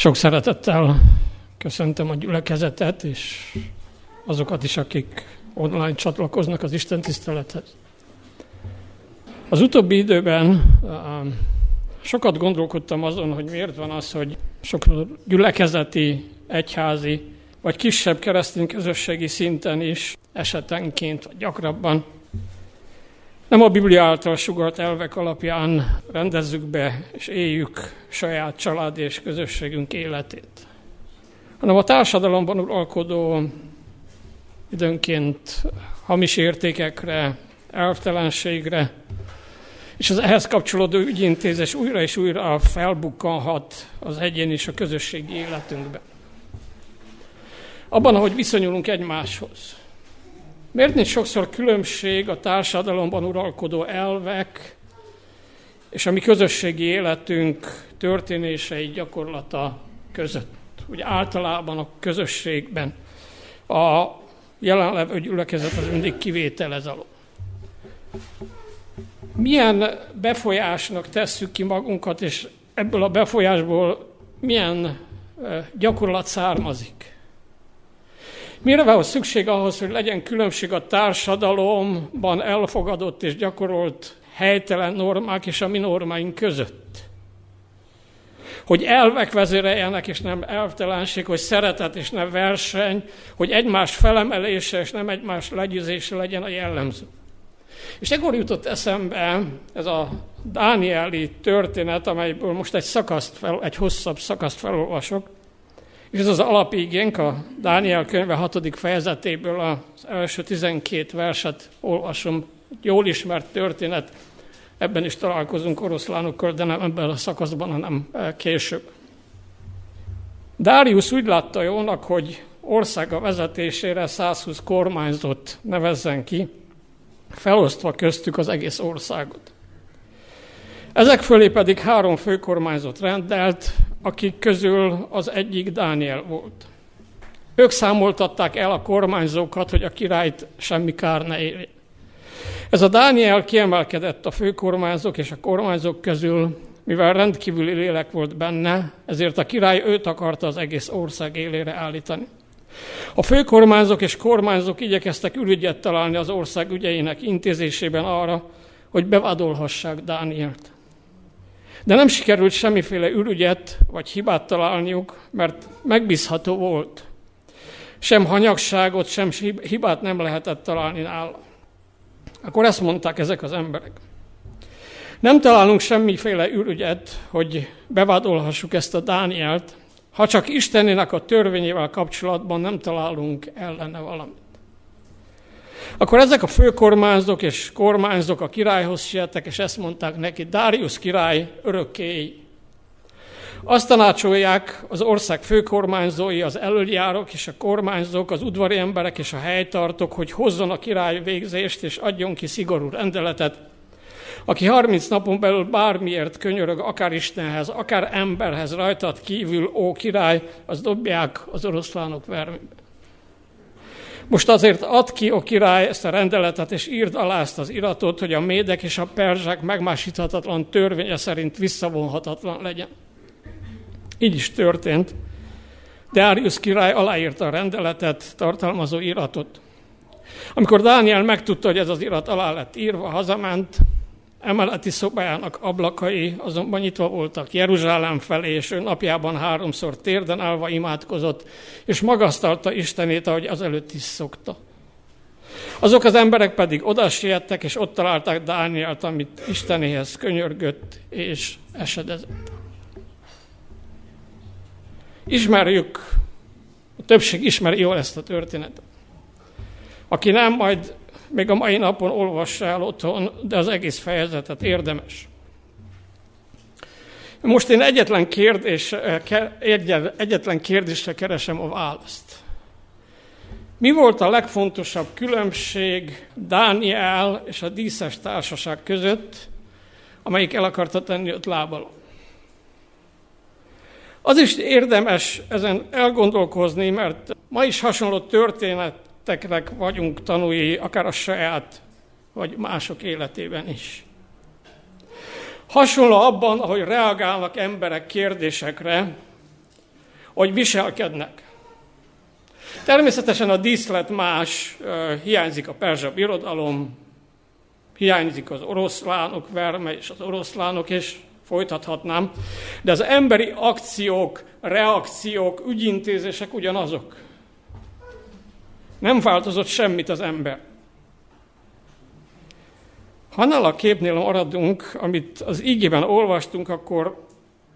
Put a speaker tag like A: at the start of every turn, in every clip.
A: Sok szeretettel köszöntöm a gyülekezetet, és azokat is, akik online csatlakoznak az Isten tisztelethez. Az utóbbi időben sokat gondolkodtam azon, hogy miért van az, hogy sok gyülekezeti, egyházi, vagy kisebb keresztény közösségi szinten is esetenként, vagy gyakrabban nem a Biblia által sugart elvek alapján rendezzük be és éljük saját család és közösségünk életét, hanem a társadalomban uralkodó időnként hamis értékekre, elvtelenségre, és az ehhez kapcsolódó ügyintézés újra és újra felbukkanhat az egyén és a közösségi életünkben. Abban, ahogy viszonyulunk egymáshoz, Miért nincs sokszor különbség a társadalomban uralkodó elvek és a mi közösségi életünk történései gyakorlata között? Ugye általában a közösségben a jelenlevő gyülekezet az mindig kivételez alól. Milyen befolyásnak tesszük ki magunkat, és ebből a befolyásból milyen gyakorlat származik? Mire van szükség ahhoz, hogy legyen különbség a társadalomban elfogadott és gyakorolt helytelen normák és a mi normáink között? Hogy elvek vezéreljenek, és nem elvtelenség, hogy szeretet és nem verseny, hogy egymás felemelése és nem egymás legyőzése legyen a jellemző. És ekkor jutott eszembe ez a Dánieli történet, amelyből most egy, szakaszt fel, egy hosszabb szakaszt felolvasok, és ez az alapigénk a Dániel könyve hatodik fejezetéből az első 12 verset olvasom. Jól ismert történet, ebben is találkozunk oroszlánokkal, de nem ebben a szakaszban, hanem eh, később. Dárius úgy látta jónak, hogy országa vezetésére 120 kormányzót nevezzen ki, felosztva köztük az egész országot. Ezek fölé pedig három főkormányzót rendelt, akik közül az egyik Dániel volt. Ők számoltatták el a kormányzókat, hogy a királyt semmi kár ne érje. Ez a Dániel kiemelkedett a főkormányzók és a kormányzók közül, mivel rendkívüli lélek volt benne, ezért a király őt akarta az egész ország élére állítani. A főkormányzók és kormányzók igyekeztek ürügyet találni az ország ügyeinek intézésében arra, hogy bevádolhassák Dánielt. De nem sikerült semmiféle ürügyet vagy hibát találniuk, mert megbízható volt. Sem hanyagságot, sem hibát nem lehetett találni nála. Akkor ezt mondták ezek az emberek. Nem találunk semmiféle ürügyet, hogy bevádolhassuk ezt a Dánielt, ha csak Istenének a törvényével kapcsolatban nem találunk ellene valamit. Akkor ezek a főkormányzók és kormányzók a királyhoz siettek, és ezt mondták neki, Darius király örökké. Azt tanácsolják az ország főkormányzói, az előjárok és a kormányzók, az udvari emberek és a helytartók, hogy hozzon a király végzést és adjon ki szigorú rendeletet, aki 30 napon belül bármiért könyörög, akár Istenhez, akár emberhez rajtad kívül, ó király, az dobják az oroszlánok vermébe. Most azért ad ki a király ezt a rendeletet, és írd alá ezt az iratot, hogy a médek és a perzsák megmásíthatatlan törvénye szerint visszavonhatatlan legyen. Így is történt. Darius király aláírta a rendeletet, tartalmazó iratot. Amikor Dániel megtudta, hogy ez az irat alá lett írva, hazament, Emeleti szobájának ablakai azonban nyitva voltak Jeruzsálem felé, és ő napjában háromszor térden állva imádkozott, és magasztalta Istenét, ahogy az előtt is szokta. Azok az emberek pedig oda siettek, és ott találták Dánielt, amit Istenéhez könyörgött és esedezett. Ismerjük, a többség ismeri jól ezt a történetet. Aki nem, majd még a mai napon olvassa el otthon, de az egész fejezetet érdemes. Most én egyetlen, kérdés, egyetlen kérdésre keresem a választ. Mi volt a legfontosabb különbség Dániel és a díszes társaság között, amelyik el akarta tenni öt lábalon? Az is érdemes ezen elgondolkozni, mert ma is hasonló történet tetteknek vagyunk tanúi, akár a saját, vagy mások életében is. Hasonló abban, ahogy reagálnak emberek kérdésekre, hogy viselkednek. Természetesen a díszlet más, hiányzik a perzsa birodalom, hiányzik az oroszlánok verme és az oroszlánok, és folytathatnám, de az emberi akciók, reakciók, ügyintézések ugyanazok. Nem változott semmit az ember. Ha annál a képnél maradunk, amit az ígében olvastunk, akkor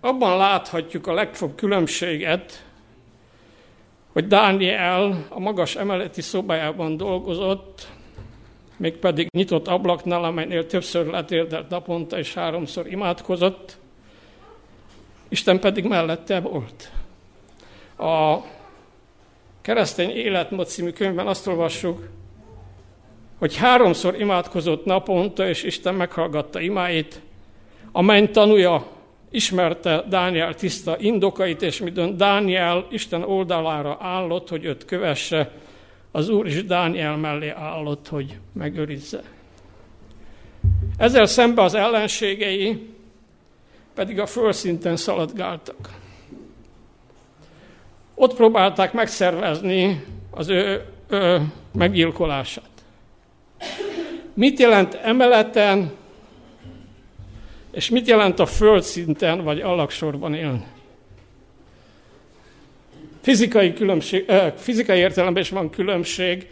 A: abban láthatjuk a legfőbb különbséget, hogy Dániel a magas emeleti szobájában dolgozott, mégpedig nyitott ablaknál, amelynél többször letérdelt naponta és háromszor imádkozott, Isten pedig mellette volt. A keresztény életmód című könyvben azt olvassuk, hogy háromszor imádkozott naponta, és Isten meghallgatta imáit, amely tanúja ismerte Dániel tiszta indokait, és midőn Dániel Isten oldalára állott, hogy őt kövesse, az Úr is Dániel mellé állott, hogy megőrizze. Ezzel szembe az ellenségei pedig a földszinten szaladgáltak. Ott próbálták megszervezni az ő, ő meggyilkolását. Mit jelent emeleten, és mit jelent a földszinten vagy alaksorban élni? Fizikai, különbség, fizikai értelemben is van különbség.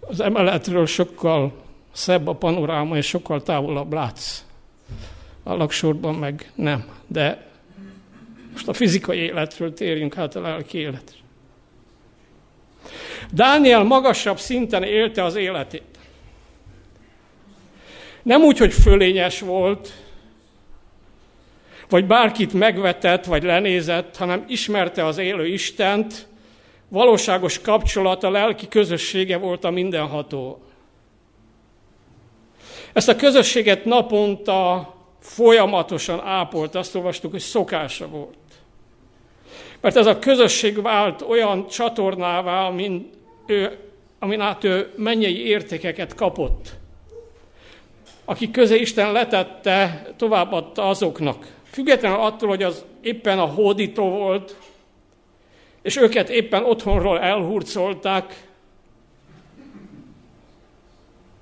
A: Az emeletről sokkal szebb a panoráma, és sokkal távolabb látsz. A laksorban meg nem. De most a fizikai életről térjünk hát a lelki életre. Dániel magasabb szinten élte az életét. Nem úgy, hogy fölényes volt, vagy bárkit megvetett, vagy lenézett, hanem ismerte az élő Istent, valóságos kapcsolata, lelki közössége volt a mindenható. Ezt a közösséget naponta folyamatosan ápolt, azt olvastuk, hogy szokása volt. Mert ez a közösség vált olyan csatornává, amin, ő, amin át ő mennyei értékeket kapott. Aki közé Isten letette, továbbadta azoknak. Függetlenül attól, hogy az éppen a hódító volt, és őket éppen otthonról elhurcolták,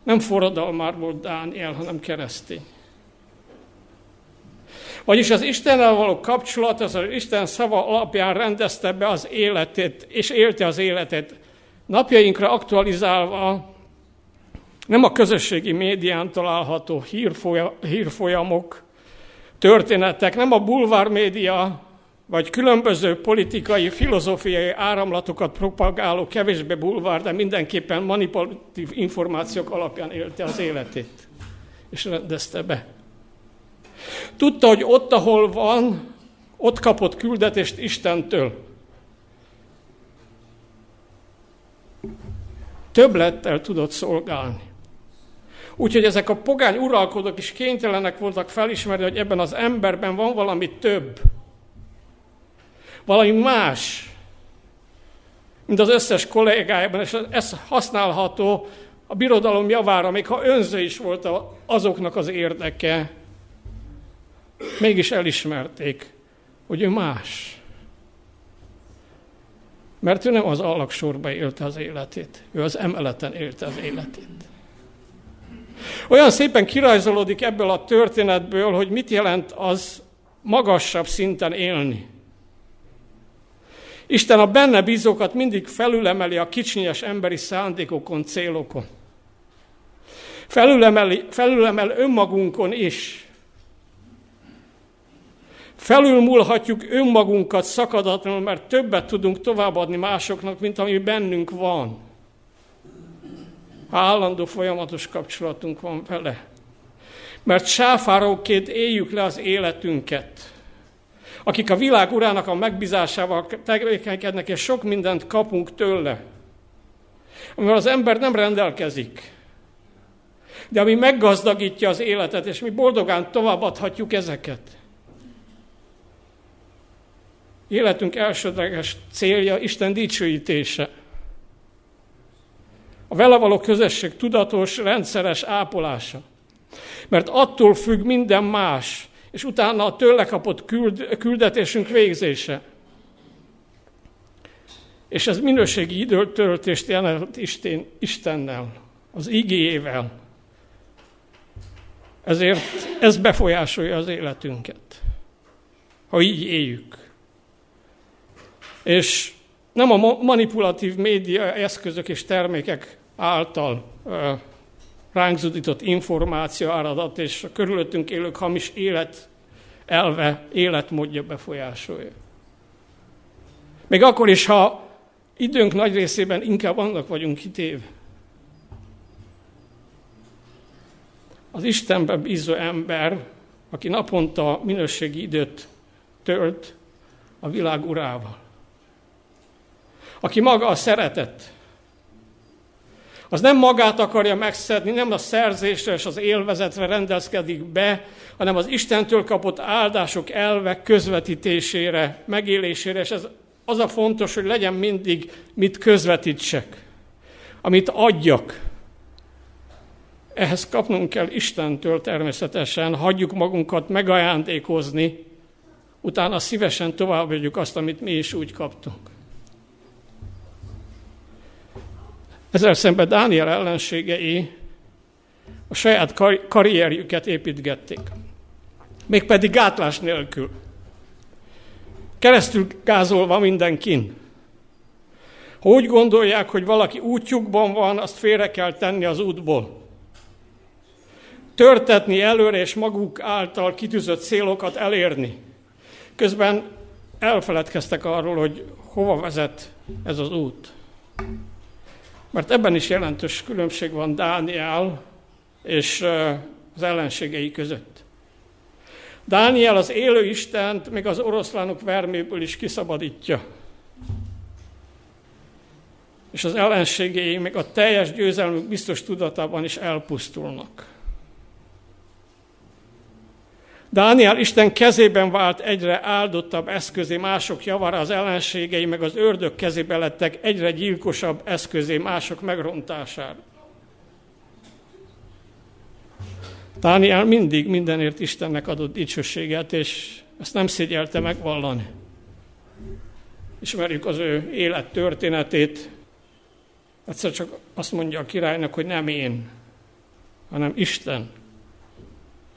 A: nem forradalmár volt Dániel, hanem keresztény. Vagyis az Istennel való kapcsolat, az, az Isten szava alapján rendezte be az életét, és élte az életét. Napjainkra aktualizálva nem a közösségi médián található hírfolyamok, történetek, nem a bulvár média, vagy különböző politikai, filozófiai áramlatokat propagáló, kevésbé bulvár, de mindenképpen manipulatív információk alapján élte az életét, és rendezte be. Tudta, hogy ott, ahol van, ott kapott küldetést Istentől. Többlettel tudott szolgálni. Úgyhogy ezek a pogány uralkodók is kénytelenek voltak felismerni, hogy ebben az emberben van valami több. Valami más, mint az összes kollégájában, és ez használható a birodalom javára, még ha önző is volt azoknak az érdeke, mégis elismerték, hogy ő más. Mert ő nem az alaksorba élte az életét, ő az emeleten élte az életét. Olyan szépen kirajzolódik ebből a történetből, hogy mit jelent az magasabb szinten élni. Isten a benne bízókat mindig felülemeli a kicsinyes emberi szándékokon, célokon. Felülemeli, felülemel önmagunkon is. Felülmúlhatjuk önmagunkat szakadatlanul, mert többet tudunk továbbadni másoknak, mint ami bennünk van állandó folyamatos kapcsolatunk van vele. Mert sáfáróként éljük le az életünket. Akik a világ urának a megbízásával tevékenykednek, és sok mindent kapunk tőle. Amivel az ember nem rendelkezik. De ami meggazdagítja az életet, és mi boldogán továbbadhatjuk ezeket. Életünk elsődleges célja Isten dicsőítése. A vele való közösség tudatos, rendszeres ápolása. Mert attól függ minden más, és utána a tőle kapott küld, küldetésünk végzése. És ez minőségi időtöltést jelent Isten, Istennel, az igéjével. Ezért ez befolyásolja az életünket, ha így éljük. És nem a manipulatív média eszközök és termékek által ránk zudított információ áradat és a körülöttünk élők hamis élet elve, életmódja befolyásolja. Még akkor is, ha időnk nagy részében inkább annak vagyunk kitéve. Az Istenbe bízó ember, aki naponta minőségi időt tölt a világ urával. Aki maga a szeretet, az nem magát akarja megszedni, nem a szerzésre és az élvezetre rendezkedik be, hanem az Istentől kapott áldások elvek közvetítésére, megélésére, és ez az a fontos, hogy legyen mindig mit közvetítsek, amit adjak. Ehhez kapnunk kell Istentől természetesen, hagyjuk magunkat megajándékozni, utána szívesen továbbadjuk azt, amit mi is úgy kaptunk. Ezzel szemben Dániel ellenségei a saját kar- karrierjüket építgették. Mégpedig gátlás nélkül. Keresztül gázolva mindenkin. Ha úgy gondolják, hogy valaki útjukban van, azt félre kell tenni az útból. Törtetni előre és maguk által kitűzött célokat elérni. Közben elfeledkeztek arról, hogy hova vezet ez az út. Mert ebben is jelentős különbség van Dániel és az ellenségei között. Dániel az élő Istent még az oroszlánok verméből is kiszabadítja. És az ellenségei még a teljes győzelmük biztos tudatában is elpusztulnak. Dániel Isten kezében vált egyre áldottabb eszközé mások javára, az ellenségei meg az ördög kezébe lettek egyre gyilkosabb eszközé mások megrontására. Dániel mindig mindenért Istennek adott dicsőséget, és ezt nem szégyelte megvallani. Ismerjük az ő élet történetét. Egyszer csak azt mondja a királynak, hogy nem én, hanem Isten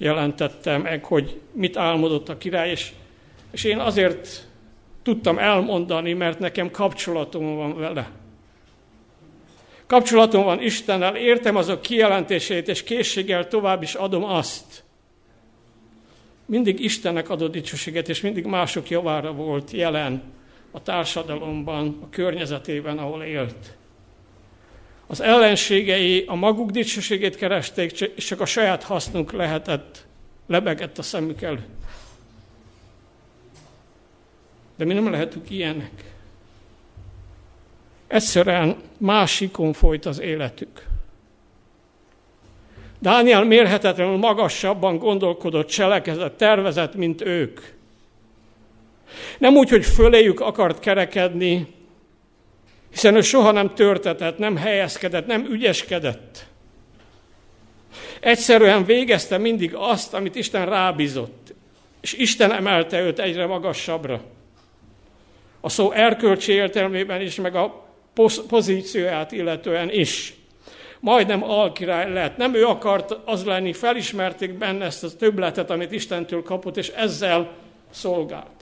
A: jelentette meg, hogy mit álmodott a király, és, és én azért tudtam elmondani, mert nekem kapcsolatom van vele. Kapcsolatom van Istennel, értem azok kijelentését, és készséggel tovább is adom azt. Mindig Istennek adott dicsőséget, és mindig mások javára volt jelen a társadalomban, a környezetében, ahol élt. Az ellenségei a maguk dicsőségét keresték, csak a saját hasznuk lehetett, lebegett a szemük előtt. De mi nem lehetünk ilyenek. Egyszerűen másikon folyt az életük. Dániel mérhetetlenül magasabban gondolkodott, cselekezett, tervezett, mint ők. Nem úgy, hogy föléjük akart kerekedni, hiszen ő soha nem törtetett, nem helyezkedett, nem ügyeskedett. Egyszerűen végezte mindig azt, amit Isten rábízott, és Isten emelte őt egyre magasabbra. A szó erkölcsi értelmében is, meg a pozícióját illetően is. Majdnem alkirály lett. Nem ő akart az lenni, felismerték benne ezt a többletet, amit Istentől kapott, és ezzel szolgált.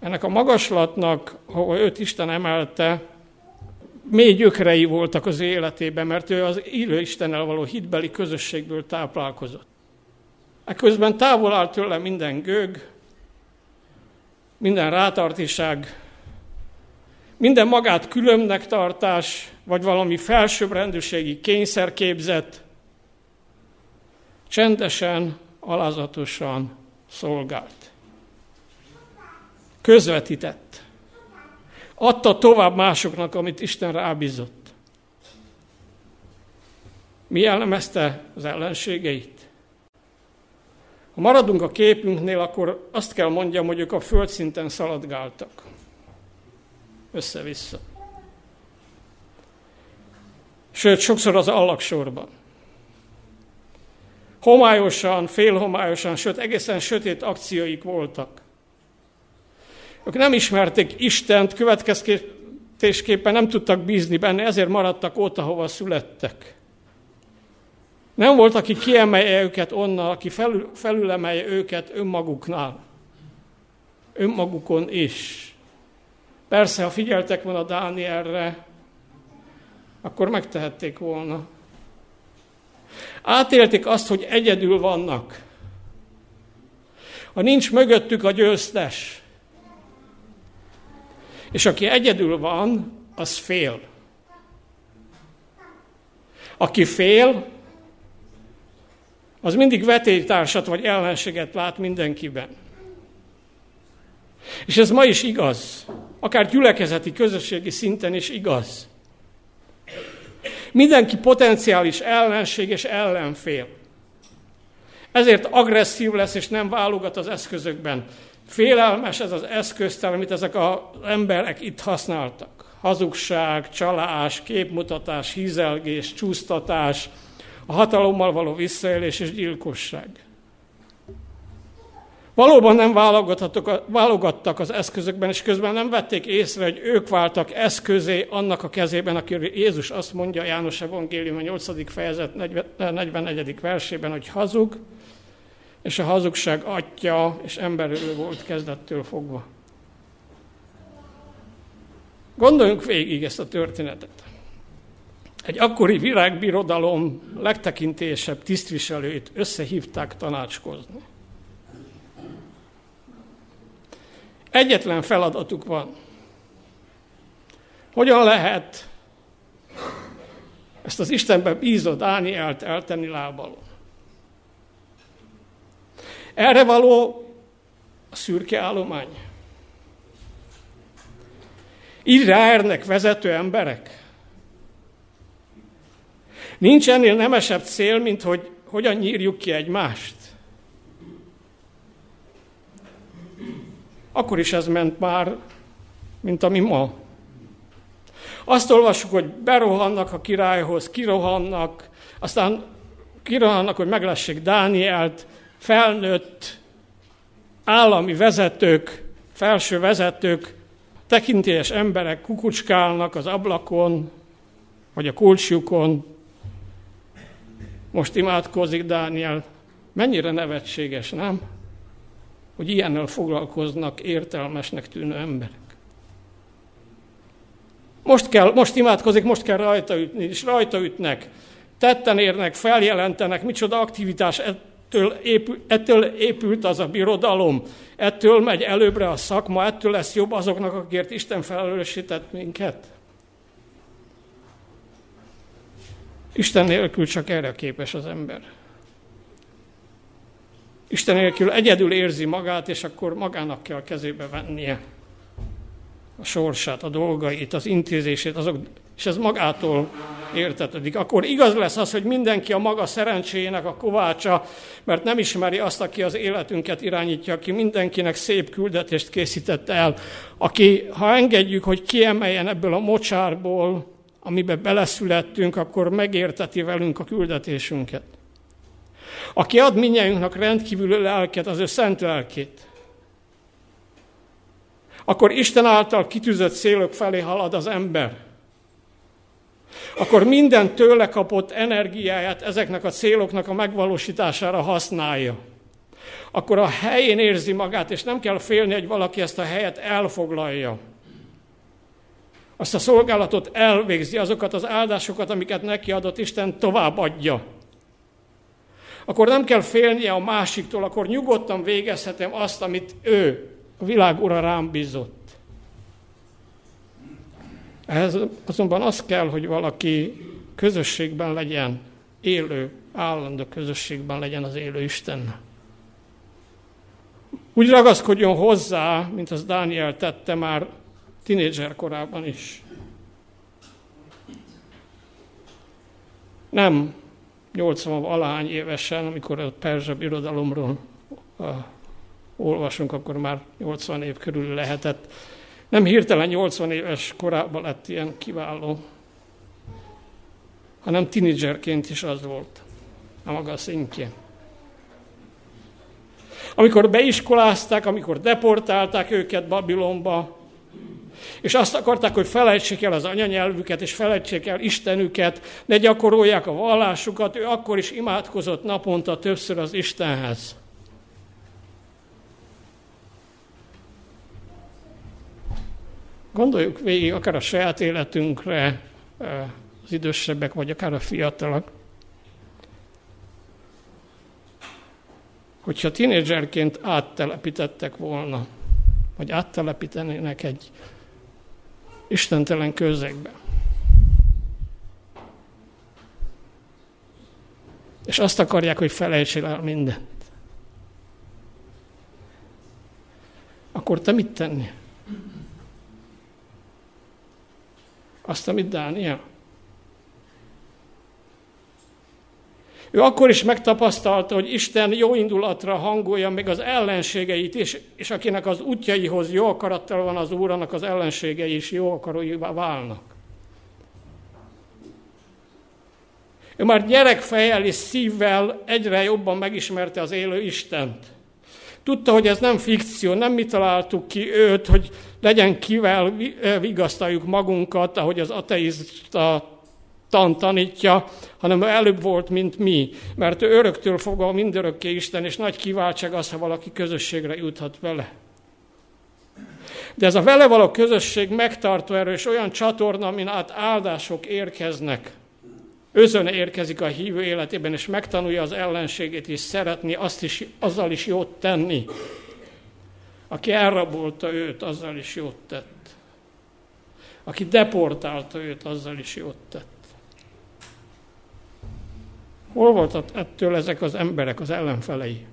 A: Ennek a magaslatnak, ahol őt Isten emelte, mély gyökerei voltak az életében, mert ő az élő Istennel való hitbeli közösségből táplálkozott. Ekközben távol állt tőle minden gőg, minden rátartiság, minden magát különbnek tartás, vagy valami felsőbbrendűségi kényszerképzet, csendesen, alázatosan szolgált. Közvetített. Adta tovább másoknak, amit Isten rábízott. Mi jellemezte az ellenségeit? Ha maradunk a képünknél, akkor azt kell mondjam, hogy ők a földszinten szaladgáltak. Össze-vissza. Sőt, sokszor az allagsorban. Homályosan, félhomályosan, sőt, egészen sötét akcióik voltak. Ők nem ismerték Istent, tésképpen nem tudtak bízni benne, ezért maradtak ott, ahova születtek. Nem volt, aki kiemelje őket onnan, aki felül, felülemelje őket önmaguknál. Önmagukon is. Persze, ha figyeltek volna Dánielre, akkor megtehették volna. Átélték azt, hogy egyedül vannak. Ha nincs mögöttük a győztes, és aki egyedül van, az fél. Aki fél, az mindig vetélytársat vagy ellenséget lát mindenkiben. És ez ma is igaz, akár gyülekezeti, közösségi szinten is igaz. Mindenki potenciális ellenség és ellenfél. Ezért agresszív lesz, és nem válogat az eszközökben. Félelmes ez az eszköztel, amit ezek az emberek itt használtak. Hazugság, csalás, képmutatás, hízelgés, csúsztatás, a hatalommal való visszaélés és gyilkosság. Valóban nem válogattak az eszközökben, és közben nem vették észre, hogy ők váltak eszközé annak a kezében, aki Jézus azt mondja János Evangélium a 8. fejezet 44. versében, hogy hazug, és a hazugság atya és emberülő volt kezdettől fogva. Gondoljunk végig ezt a történetet. Egy akkori virágbirodalom legtekintésebb tisztviselőit összehívták tanácskozni. Egyetlen feladatuk van. Hogyan lehet ezt az Istenben bízott Dánielt eltenni lábalon? Erre való a szürke állomány. Így ráernek vezető emberek. Nincs ennél nemesebb cél, mint hogy hogyan nyírjuk ki egymást. Akkor is ez ment már, mint ami ma. Azt olvassuk, hogy berohannak a királyhoz, kirohannak, aztán kirohannak, hogy meglessék Dánielt, felnőtt állami vezetők, felső vezetők, tekintélyes emberek kukucskálnak az ablakon, vagy a kulcsjukon. Most imádkozik Dániel. Mennyire nevetséges, nem? Hogy ilyennel foglalkoznak értelmesnek tűnő emberek. Most, kell, most imádkozik, most kell rajta ütni, és rajta ütnek. Tetten érnek, feljelentenek, micsoda aktivitás Ettől, épül, ettől épült az a birodalom, ettől megy előbbre a szakma, ettől lesz jobb azoknak, akikért Isten felelősített minket. Isten nélkül csak erre képes az ember. Isten nélkül egyedül érzi magát, és akkor magának kell kezébe vennie a sorsát, a dolgait, az intézését, azok, és ez magától értetődik. Akkor igaz lesz az, hogy mindenki a maga szerencséjének a kovácsa, mert nem ismeri azt, aki az életünket irányítja, aki mindenkinek szép küldetést készített el, aki, ha engedjük, hogy kiemeljen ebből a mocsárból, amibe beleszülettünk, akkor megérteti velünk a küldetésünket. Aki ad minnyájunknak rendkívül lelket, az ő szent lelkét akkor Isten által kitűzött célok felé halad az ember. Akkor minden tőle kapott energiáját ezeknek a céloknak a megvalósítására használja. Akkor a helyén érzi magát, és nem kell félni, hogy valaki ezt a helyet elfoglalja. Azt a szolgálatot elvégzi, azokat az áldásokat, amiket neki adott Isten, továbbadja. Akkor nem kell félnie a másiktól, akkor nyugodtan végezhetem azt, amit ő a világ ura rám bízott. Ehhez azonban az kell, hogy valaki közösségben legyen, élő, állandó közösségben legyen az élő Isten. Úgy ragaszkodjon hozzá, mint az Dániel tette már tinédzser korában is. Nem 80 valahány évesen, amikor a perzsa birodalomról olvasunk, akkor már 80 év körül lehetett. Nem hirtelen 80 éves korában lett ilyen kiváló, hanem tinédzserként is az volt a maga szintjén. Amikor beiskolázták, amikor deportálták őket Babilonba, És azt akarták, hogy felejtsék el az anyanyelvüket, és felejtsék el Istenüket, ne gyakorolják a vallásukat. Ő akkor is imádkozott naponta többször az Istenhez. Gondoljuk végig akár a saját életünkre, az idősebbek, vagy akár a fiatalok. Hogyha tínédzserként áttelepítettek volna, vagy áttelepítenének egy istentelen közegbe. És azt akarják, hogy felejtsél el mindent. Akkor te mit tenni? Azt, amit Dániel? Ő akkor is megtapasztalta, hogy Isten jó indulatra hangolja meg az ellenségeit, és, és akinek az útjaihoz jó akarattal van az Úr, annak az ellenségei is jó akaróivá válnak. Ő már gyerekfejjel és szívvel egyre jobban megismerte az élő Istent. Tudta, hogy ez nem fikció, nem mi találtuk ki őt, hogy legyen kivel vigasztaljuk magunkat, ahogy az ateista tan tanítja, hanem előbb volt, mint mi, mert ő öröktől fogva mindörökké Isten, és nagy kiváltság az, ha valaki közösségre juthat vele. De ez a vele való közösség megtartó erős olyan csatorna, amin át áldások érkeznek. Özöne érkezik a hívő életében, és megtanulja az ellenségét is szeretni, azt is, azzal is jót tenni. Aki elrabolta őt, azzal is jót tett. Aki deportálta őt, azzal is jót tett. Hol voltak ettől ezek az emberek, az ellenfelei?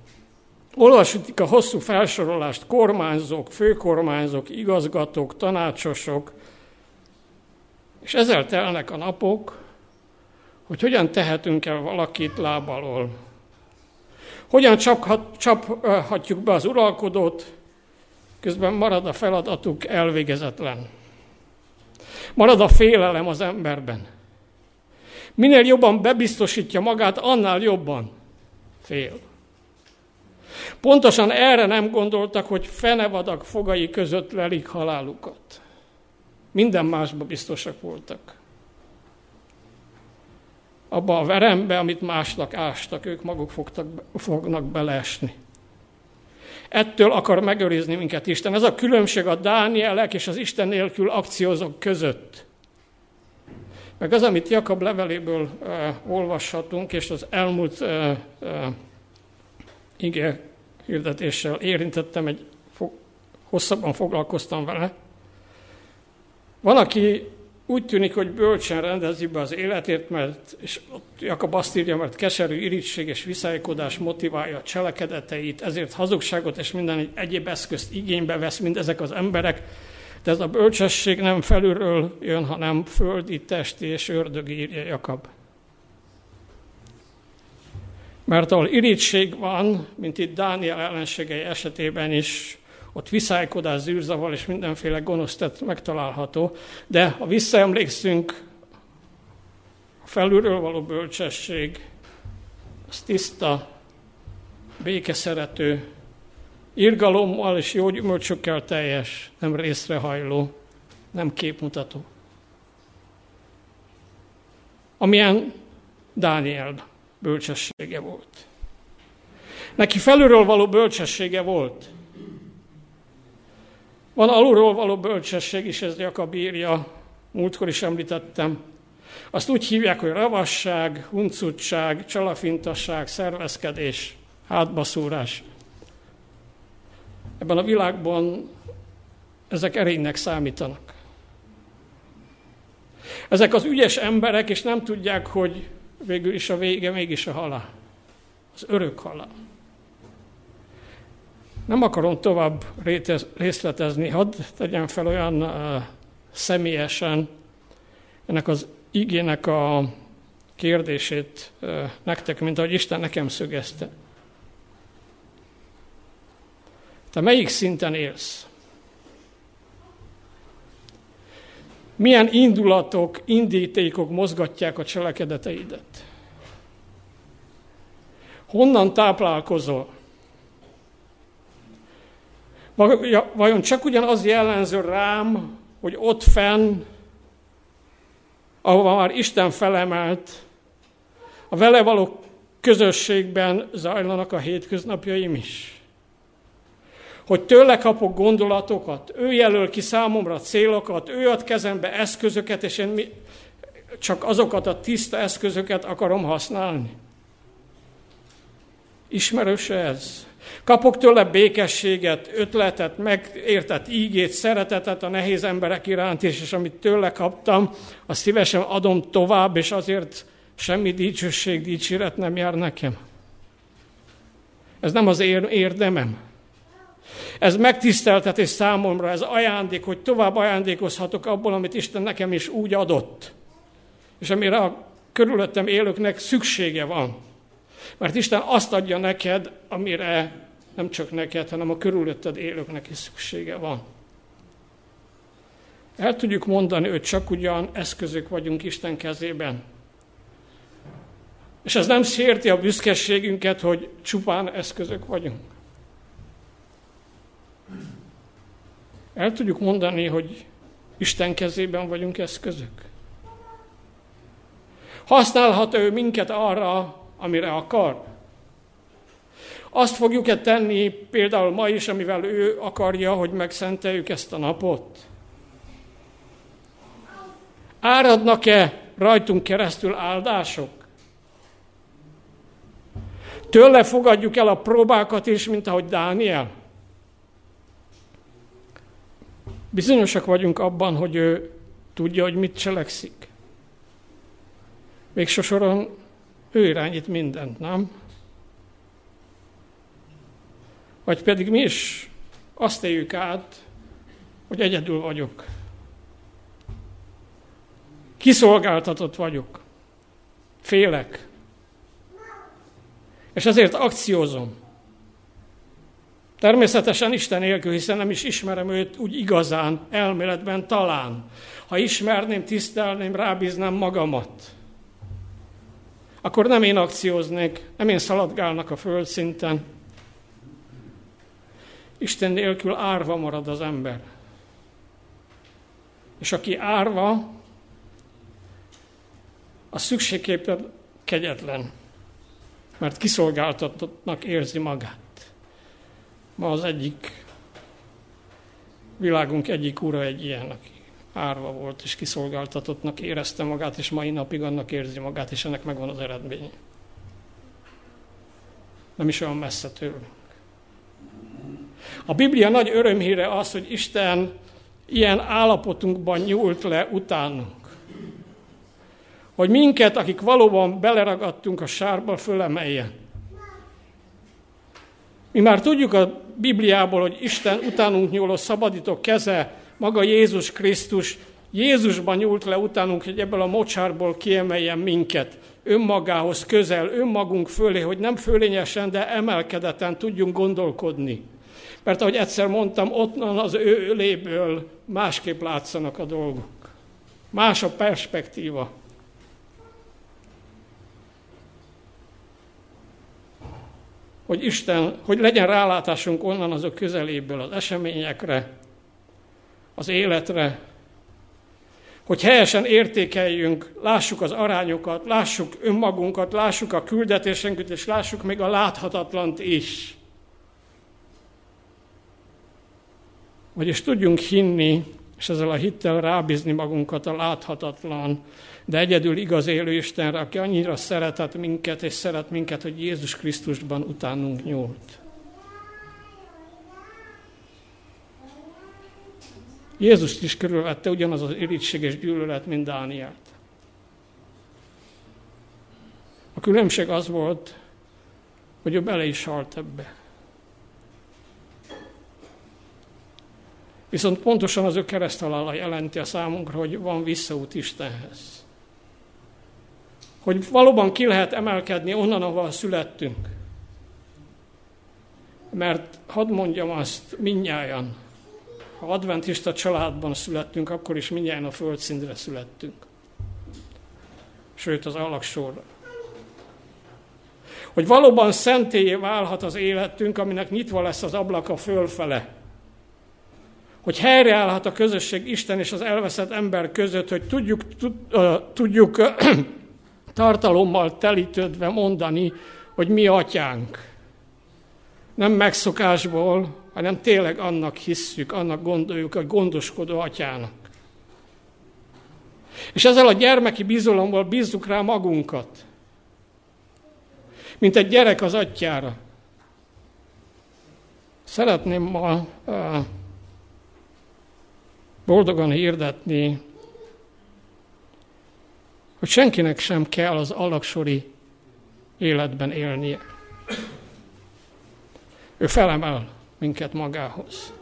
A: Olvasjuk a hosszú felsorolást, kormányzók, főkormányzók, igazgatók, tanácsosok, és ezzel telnek a napok, hogy hogyan tehetünk el valakit lábalól. Hogyan csaphat, csaphatjuk be az uralkodót, közben marad a feladatuk elvégezetlen. Marad a félelem az emberben. Minél jobban bebiztosítja magát, annál jobban fél. Pontosan erre nem gondoltak, hogy fenevadak fogai között lelik halálukat. Minden másba biztosak voltak. Abba a verembe, amit másnak ástak, ők maguk fogtak, fognak beleesni. Ettől akar megőrizni minket Isten. Ez a különbség a Dánielek és az Isten nélkül akciózók között. Meg az, amit Jakab leveléből uh, olvashatunk, és az elmúlt uh, uh, ige hirdetéssel érintettem, egy fo- hosszabban foglalkoztam vele. Van, aki úgy tűnik, hogy bölcsen rendezi be az életét, mert, és Jakab azt írja, mert keserű irítség és viszálykodás motiválja a cselekedeteit, ezért hazugságot és minden egyéb eszközt igénybe vesz mind ezek az emberek, de ez a bölcsesség nem felülről jön, hanem földi, testi és ördögi, írja Jakab. Mert ahol irítség van, mint itt Dániel ellenségei esetében is, ott viszálykodás, zűrzavar és mindenféle gonosz tett megtalálható, de ha visszaemlékszünk, a felülről való bölcsesség, az tiszta, békeszerető, irgalommal és jó gyümölcsökkel teljes, nem részrehajló, nem képmutató. Amilyen Dániel bölcsessége volt. Neki felülről való bölcsessége volt. Van alulról való bölcsesség is, ez Jakab írja, múltkor is említettem. Azt úgy hívják, hogy ravasság, huncutság, csalafintasság, szervezkedés, hátbaszúrás. Ebben a világban ezek erénynek számítanak. Ezek az ügyes emberek, és nem tudják, hogy végül is a vége mégis a halál. Az örök halál. Nem akarom tovább részletezni, hadd tegyen fel olyan uh, személyesen ennek az igének a kérdését nektek, mint ahogy Isten nekem szögezte. Te melyik szinten élsz? Milyen indulatok, indítékok mozgatják a cselekedeteidet? Honnan táplálkozol? Vajon csak ugyanaz jellemző rám, hogy ott fenn, ahova már Isten felemelt, a vele való közösségben zajlanak a hétköznapjaim is. Hogy tőle kapok gondolatokat, ő jelöl ki számomra célokat, ő ad kezembe eszközöket, és én csak azokat a tiszta eszközöket akarom használni. Ismerős ez? Kapok tőle békességet, ötletet, megértett ígét, szeretetet a nehéz emberek iránt is, és amit tőle kaptam, azt szívesen adom tovább, és azért semmi dicsőség, dicséret nem jár nekem. Ez nem az érdemem. Ez megtiszteltetés számomra, ez ajándék, hogy tovább ajándékozhatok abból, amit Isten nekem is úgy adott, és amire a körülöttem élőknek szüksége van. Mert Isten azt adja neked, amire nem csak neked, hanem a körülötted élőknek is szüksége van. El tudjuk mondani, hogy csak ugyan eszközök vagyunk Isten kezében. És ez nem sérti a büszkeségünket, hogy csupán eszközök vagyunk. El tudjuk mondani, hogy Isten kezében vagyunk eszközök. Használhat ő minket arra, amire akar. Azt fogjuk-e tenni például ma is, amivel ő akarja, hogy megszenteljük ezt a napot? Áradnak-e rajtunk keresztül áldások? Tőle fogadjuk el a próbákat is, mint ahogy Dániel? Bizonyosak vagyunk abban, hogy ő tudja, hogy mit cselekszik. Végső soron ő irányít mindent, nem? Vagy pedig mi is azt éljük át, hogy egyedül vagyok. Kiszolgáltatott vagyok. Félek. És ezért akciózom. Természetesen Isten nélkül, hiszen nem is ismerem őt úgy igazán, elméletben talán. Ha ismerném, tisztelném, rábíznám magamat, akkor nem én akcióznék, nem én szaladgálnak a földszinten. Isten nélkül árva marad az ember. És aki árva, az szükségképpen kegyetlen, mert kiszolgáltatottnak érzi magát. Ma az egyik világunk egyik ura egy ilyen, aki árva volt és kiszolgáltatottnak érezte magát, és mai napig annak érzi magát, és ennek megvan az eredménye. Nem is olyan messze tőlünk. A Biblia nagy örömhíre az, hogy Isten ilyen állapotunkban nyúlt le utánunk. Hogy minket, akik valóban beleragadtunk a sárba, fölemeljen. Mi már tudjuk a Bibliából, hogy Isten utánunk nyúló szabadító keze, maga Jézus Krisztus, Jézusban nyúlt le utánunk, hogy ebből a mocsárból kiemeljen minket önmagához közel, önmagunk fölé, hogy nem fölényesen, de emelkedeten tudjunk gondolkodni. Mert ahogy egyszer mondtam, ott az ő öléből másképp látszanak a dolgok. Más a perspektíva. hogy Isten, hogy legyen rálátásunk onnan azok közeléből az eseményekre, az életre, hogy helyesen értékeljünk, lássuk az arányokat, lássuk önmagunkat, lássuk a küldetésünket, és lássuk még a láthatatlant is. Vagyis tudjunk hinni, és ezzel a hittel rábízni magunkat a láthatatlan, de egyedül igaz élő Istenre, aki annyira szeretett minket, és szeret minket, hogy Jézus Krisztusban utánunk nyúlt. Jézust is körülvette ugyanaz az irítség és gyűlölet, mint Dánielt. A különbség az volt, hogy ő bele is halt ebbe. Viszont pontosan az ő keresztalála jelenti a számunkra, hogy van visszaút Istenhez. Hogy valóban ki lehet emelkedni onnan, ahol születtünk. Mert hadd mondjam azt minnyáján, ha adventista családban születtünk, akkor is mindjárt a földszínre születtünk. Sőt, az alaksorra. Hogy valóban szentélyé válhat az életünk, aminek nyitva lesz az ablaka fölfele. hogy helyreállhat a közösség Isten és az elveszett ember között, hogy tudjuk, tudjuk tartalommal telítődve mondani, hogy mi atyánk. Nem megszokásból, hanem tényleg annak hisszük, annak gondoljuk, hogy gondoskodó atyának. És ezzel a gyermeki bizalomból bízzuk rá magunkat, mint egy gyerek az atyára. Szeretném ma boldogan hirdetni, hogy senkinek sem kell az alaksori életben élnie. Ő felemel minket magához,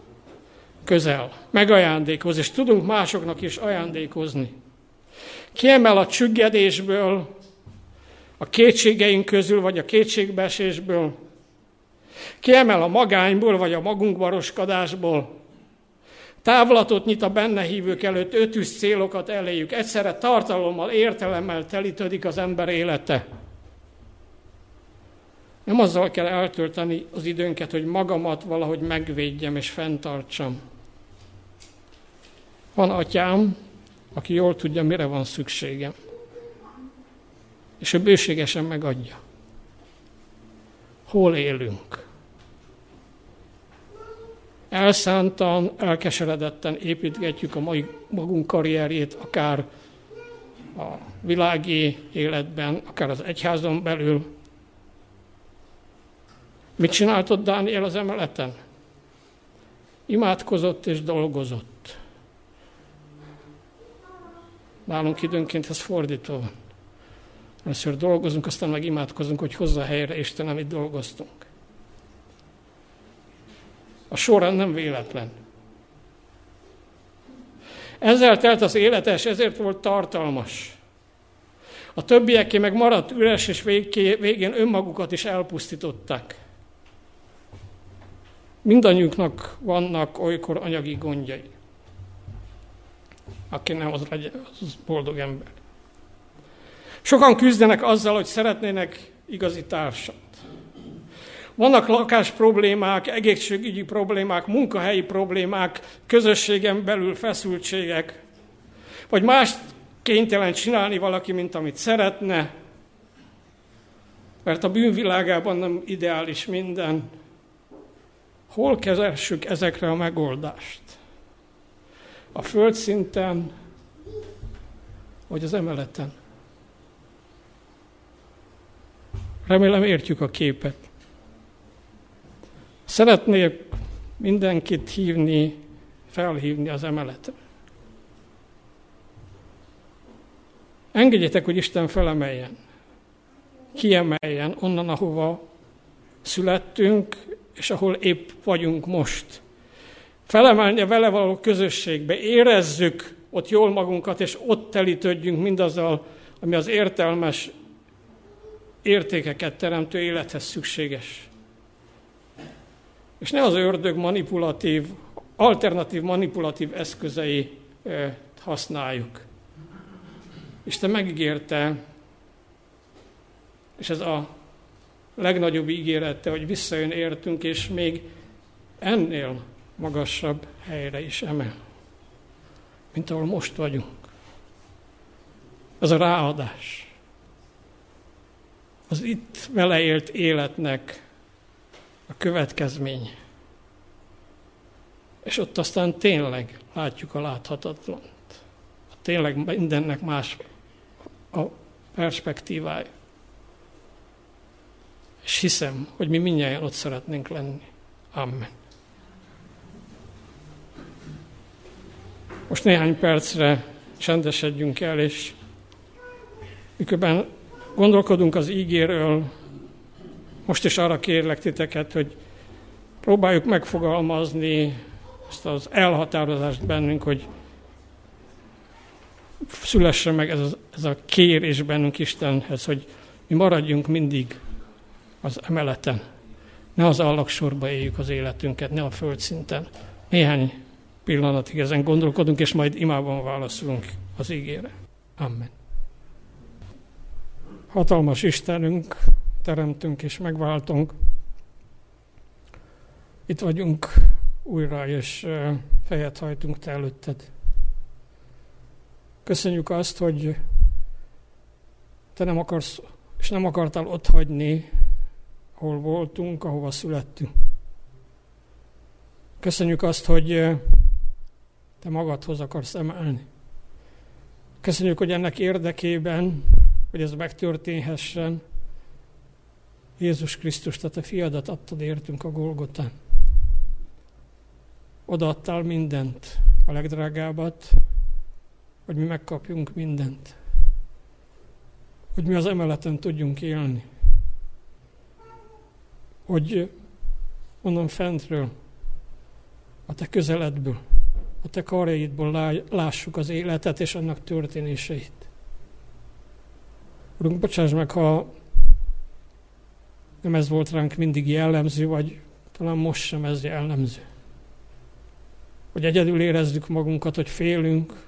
A: közel, megajándékoz, és tudunk másoknak is ajándékozni. Kiemel a csüggedésből, a kétségeink közül, vagy a kétségbeesésből, kiemel a magányból, vagy a magunkbaroskodásból, Távlatot nyit a benne hívők előtt, ötűs célokat eléjük. Egyszerre tartalommal, értelemmel telítődik az ember élete. Nem azzal kell eltölteni az időnket, hogy magamat valahogy megvédjem és fenntartsam. Van atyám, aki jól tudja, mire van szükségem. És ő bőségesen megadja. Hol élünk? elszántan, elkeseredetten építgetjük a mai magunk karrierjét, akár a világi életben, akár az egyházon belül. Mit csináltott Dániel az emeleten? Imádkozott és dolgozott. Nálunk időnként ez fordító van. Először dolgozunk, aztán meg imádkozunk, hogy hozza helyre Isten, amit dolgoztunk. A során nem véletlen. Ezzel telt az életes, ezért volt tartalmas. A többieké meg maradt üres, és végén önmagukat is elpusztították. Mindannyiunknak vannak olykor anyagi gondjai. Aki nem, az, legyen, az boldog ember. Sokan küzdenek azzal, hogy szeretnének igazi társat. Vannak lakás problémák, egészségügyi problémák, munkahelyi problémák, közösségen belül feszültségek, vagy más kénytelen csinálni valaki, mint amit szeretne, mert a bűnvilágában nem ideális minden. Hol kezessük ezekre a megoldást? A földszinten, vagy az emeleten? Remélem értjük a képet. Szeretnék mindenkit hívni, felhívni az emeletre. Engedjétek, hogy Isten felemeljen, kiemeljen onnan, ahova születtünk, és ahol épp vagyunk most. Felemelni a vele való közösségbe, érezzük ott jól magunkat, és ott telítődjünk mindazzal, ami az értelmes értékeket teremtő élethez szükséges és ne az ördög manipulatív, alternatív manipulatív eszközei használjuk. Isten megígérte, és ez a legnagyobb ígérete, hogy visszajön értünk, és még ennél magasabb helyre is emel, mint ahol most vagyunk. Ez a ráadás. Az itt vele élt életnek a következmény. És ott aztán tényleg látjuk a láthatatlant. Tényleg mindennek más a perspektívája. És hiszem, hogy mi mindjárt ott szeretnénk lenni. Amen. Most néhány percre csendesedjünk el, és miközben gondolkodunk az ígéről, most is arra kérlek titeket, hogy próbáljuk megfogalmazni ezt az elhatározást bennünk, hogy szülessen meg ez a, ez a kérés bennünk Istenhez, hogy mi maradjunk mindig az emeleten. Ne az allagsorba éljük az életünket, ne a földszinten. Néhány pillanatig ezen gondolkodunk, és majd imában válaszolunk az ígére. Amen. Hatalmas Istenünk, teremtünk és megváltunk. Itt vagyunk újra, és fejet hajtunk Te előtted. Köszönjük azt, hogy Te nem akarsz, és nem akartál ott hagyni, ahol voltunk, ahova születtünk. Köszönjük azt, hogy Te magadhoz akarsz emelni. Köszönjük, hogy ennek érdekében, hogy ez megtörténhessen, Jézus Krisztus, tehát a fiadat adtad értünk a Golgotán. Odaadtál mindent, a legdrágábbat, hogy mi megkapjunk mindent. Hogy mi az emeleten tudjunk élni. Hogy onnan fentről, a te közeledből, a te karjaidból lássuk az életet és annak történéseit. Urunk, bocsáss meg, ha nem ez volt ránk mindig jellemző, vagy talán most sem ez jellemző. Hogy egyedül érezzük magunkat, hogy félünk,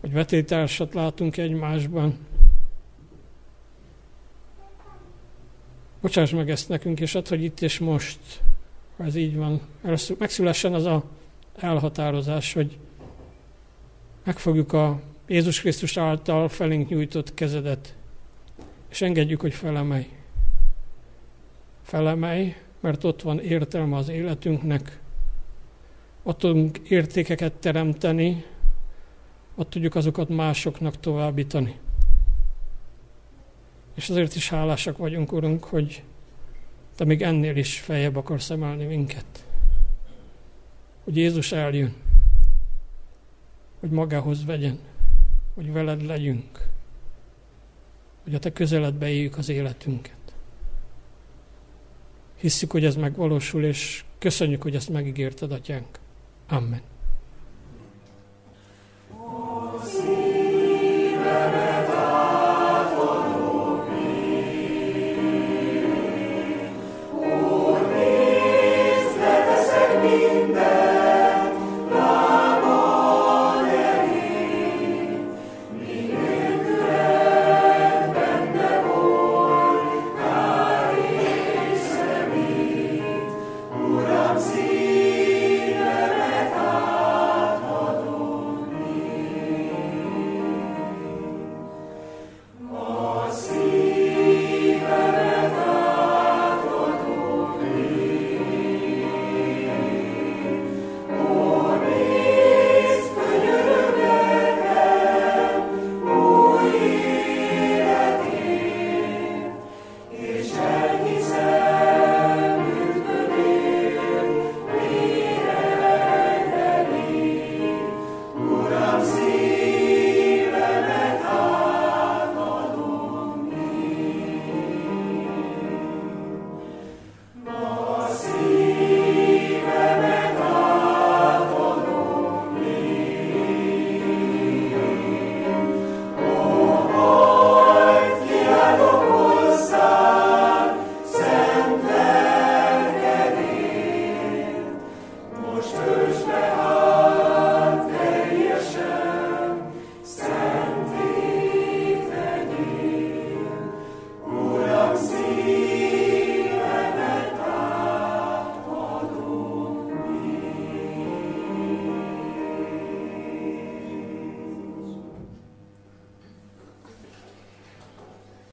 A: hogy vetétársat látunk egymásban. Bocsáss meg ezt nekünk, és add, hogy itt és most, ha ez így van, megszülessen az a elhatározás, hogy megfogjuk a Jézus Krisztus által felénk nyújtott kezedet, és engedjük, hogy felemelj. Felemelj, mert ott van értelme az életünknek, ott tudunk értékeket teremteni, ott tudjuk azokat másoknak továbbítani. És azért is hálásak vagyunk, Urunk, hogy Te még ennél is feljebb akarsz emelni minket. Hogy Jézus eljön, hogy magához vegyen, hogy veled legyünk, hogy a Te közeledbe éljük az életünket. Hisszük, hogy ez megvalósul, és köszönjük, hogy ezt megígérted, Atyánk. Amen.